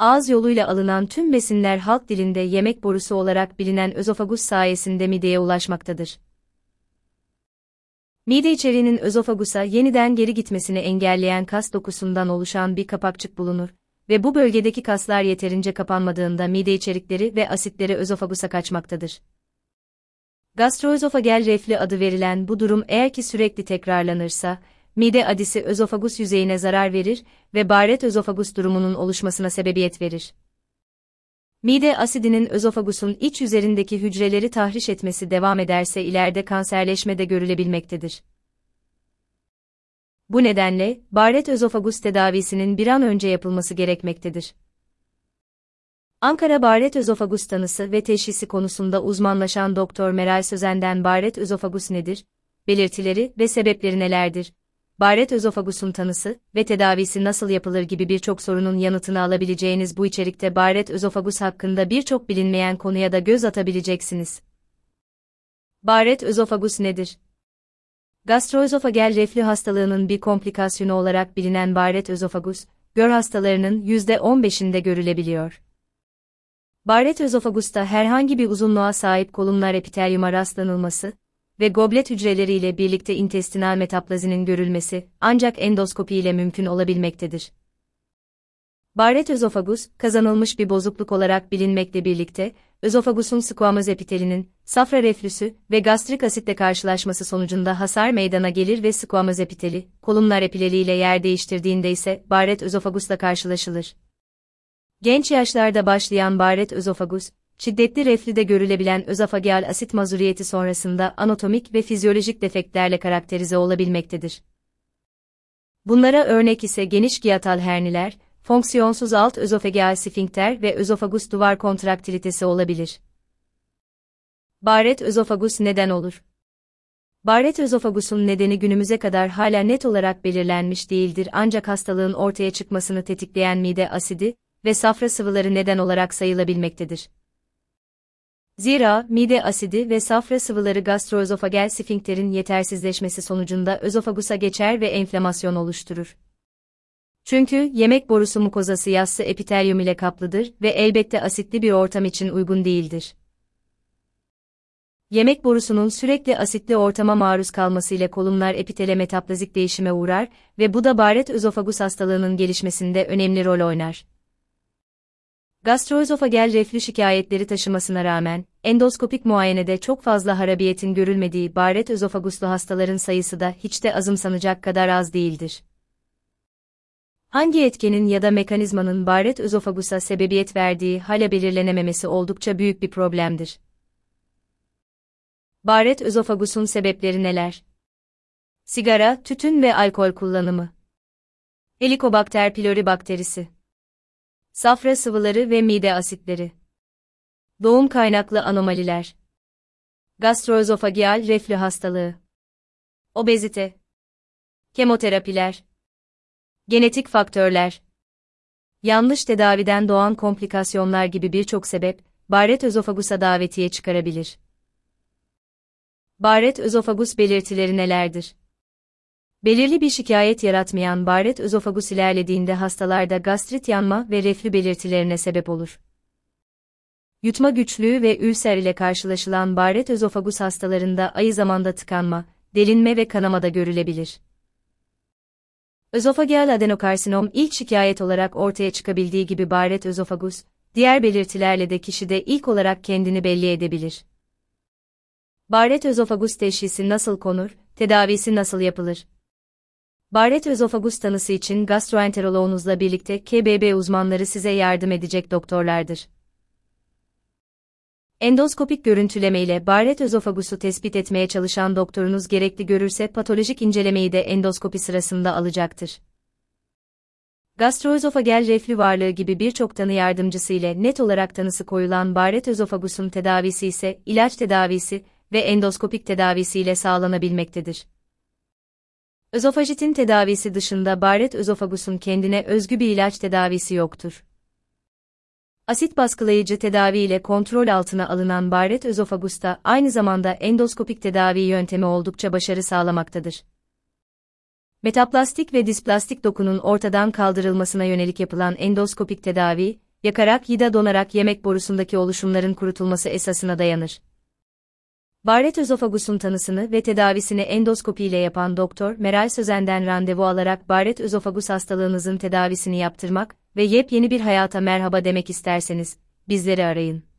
ağız yoluyla alınan tüm besinler halk dilinde yemek borusu olarak bilinen özofagus sayesinde mideye ulaşmaktadır. Mide içeriğinin özofagusa yeniden geri gitmesini engelleyen kas dokusundan oluşan bir kapakçık bulunur ve bu bölgedeki kaslar yeterince kapanmadığında mide içerikleri ve asitleri özofagusa kaçmaktadır. Gastroözofagel reflü adı verilen bu durum eğer ki sürekli tekrarlanırsa, mide adisi özofagus yüzeyine zarar verir ve baret özofagus durumunun oluşmasına sebebiyet verir. Mide asidinin özofagusun iç üzerindeki hücreleri tahriş etmesi devam ederse ileride kanserleşme de görülebilmektedir. Bu nedenle, baret özofagus tedavisinin bir an önce yapılması gerekmektedir. Ankara Baret Özofagus tanısı ve teşhisi konusunda uzmanlaşan Doktor Meral Sözen'den baret özofagus nedir, belirtileri ve sebepleri nelerdir, baret özofagusun tanısı ve tedavisi nasıl yapılır gibi birçok sorunun yanıtını alabileceğiniz bu içerikte baret özofagus hakkında birçok bilinmeyen konuya da göz atabileceksiniz. Baret özofagus nedir? Gastroözofagel reflü hastalığının bir komplikasyonu olarak bilinen baret özofagus, gör hastalarının %15'inde görülebiliyor. Baret özofagusta herhangi bir uzunluğa sahip kolumnar epitelyuma rastlanılması ve goblet hücreleriyle birlikte intestinal metaplazinin görülmesi ancak endoskopi ile mümkün olabilmektedir. Baret özofagus, kazanılmış bir bozukluk olarak bilinmekle birlikte, özofagusun squamöz epitelinin, safra reflüsü ve gastrik asitle karşılaşması sonucunda hasar meydana gelir ve squamöz epiteli, kolumnar epileliyle yer değiştirdiğinde ise baret özofagusla karşılaşılır. Genç yaşlarda başlayan baret özofagus, şiddetli reflüde görülebilen özofageal asit mazuriyeti sonrasında anatomik ve fizyolojik defektlerle karakterize olabilmektedir. Bunlara örnek ise geniş giyatal herniler, fonksiyonsuz alt özofageal sfinkter ve özofagus duvar kontraktilitesi olabilir. Baret özofagus neden olur? Baret özofagusun nedeni günümüze kadar hala net olarak belirlenmiş değildir ancak hastalığın ortaya çıkmasını tetikleyen mide asidi ve safra sıvıları neden olarak sayılabilmektedir. Zira mide asidi ve safra sıvıları gastroözofagel sfinkterin yetersizleşmesi sonucunda özofagusa geçer ve enflamasyon oluşturur. Çünkü yemek borusu mukozası yassı epitelyum ile kaplıdır ve elbette asitli bir ortam için uygun değildir. Yemek borusunun sürekli asitli ortama maruz kalması ile kolumlar epitele metaplazik değişime uğrar ve bu da baret özofagus hastalığının gelişmesinde önemli rol oynar. Gastroözofagel reflü şikayetleri taşımasına rağmen, endoskopik muayenede çok fazla harabiyetin görülmediği baret özofaguslu hastaların sayısı da hiç de azımsanacak kadar az değildir. Hangi etkenin ya da mekanizmanın baret özofagusa sebebiyet verdiği hala belirlenememesi oldukça büyük bir problemdir. Baret özofagusun sebepleri neler? Sigara, tütün ve alkol kullanımı. Helicobacter pylori bakterisi safra sıvıları ve mide asitleri. Doğum kaynaklı anomaliler. Gastroözofageal reflü hastalığı. Obezite. Kemoterapiler. Genetik faktörler. Yanlış tedaviden doğan komplikasyonlar gibi birçok sebep, baret özofagusa davetiye çıkarabilir. Baret özofagus belirtileri nelerdir? Belirli bir şikayet yaratmayan baret özofagus ilerlediğinde hastalarda gastrit yanma ve reflü belirtilerine sebep olur. Yutma güçlüğü ve ülser ile karşılaşılan baret özofagus hastalarında ayı zamanda tıkanma, delinme ve kanama da görülebilir. Özofageal adenokarsinom ilk şikayet olarak ortaya çıkabildiği gibi baret özofagus, diğer belirtilerle de kişide ilk olarak kendini belli edebilir. Baret özofagus teşhisi nasıl konur, tedavisi nasıl yapılır? Baret özofagus tanısı için gastroenteroloğunuzla birlikte KBB uzmanları size yardım edecek doktorlardır. Endoskopik görüntüleme ile baret özofagusu tespit etmeye çalışan doktorunuz gerekli görürse patolojik incelemeyi de endoskopi sırasında alacaktır. Gastroözofagel reflü varlığı gibi birçok tanı yardımcısı ile net olarak tanısı koyulan baret özofagusun tedavisi ise ilaç tedavisi ve endoskopik tedavisi ile sağlanabilmektedir. Özofajitin tedavisi dışında baret özofagusun kendine özgü bir ilaç tedavisi yoktur. Asit baskılayıcı tedavi ile kontrol altına alınan baret özofagusta aynı zamanda endoskopik tedavi yöntemi oldukça başarı sağlamaktadır. Metaplastik ve displastik dokunun ortadan kaldırılmasına yönelik yapılan endoskopik tedavi, yakarak ya da donarak yemek borusundaki oluşumların kurutulması esasına dayanır. Barret özofagusun tanısını ve tedavisini endoskopi ile yapan Doktor Meral Sözen'den randevu alarak Barret özofagus hastalığınızın tedavisini yaptırmak ve yepyeni bir hayata merhaba demek isterseniz bizleri arayın.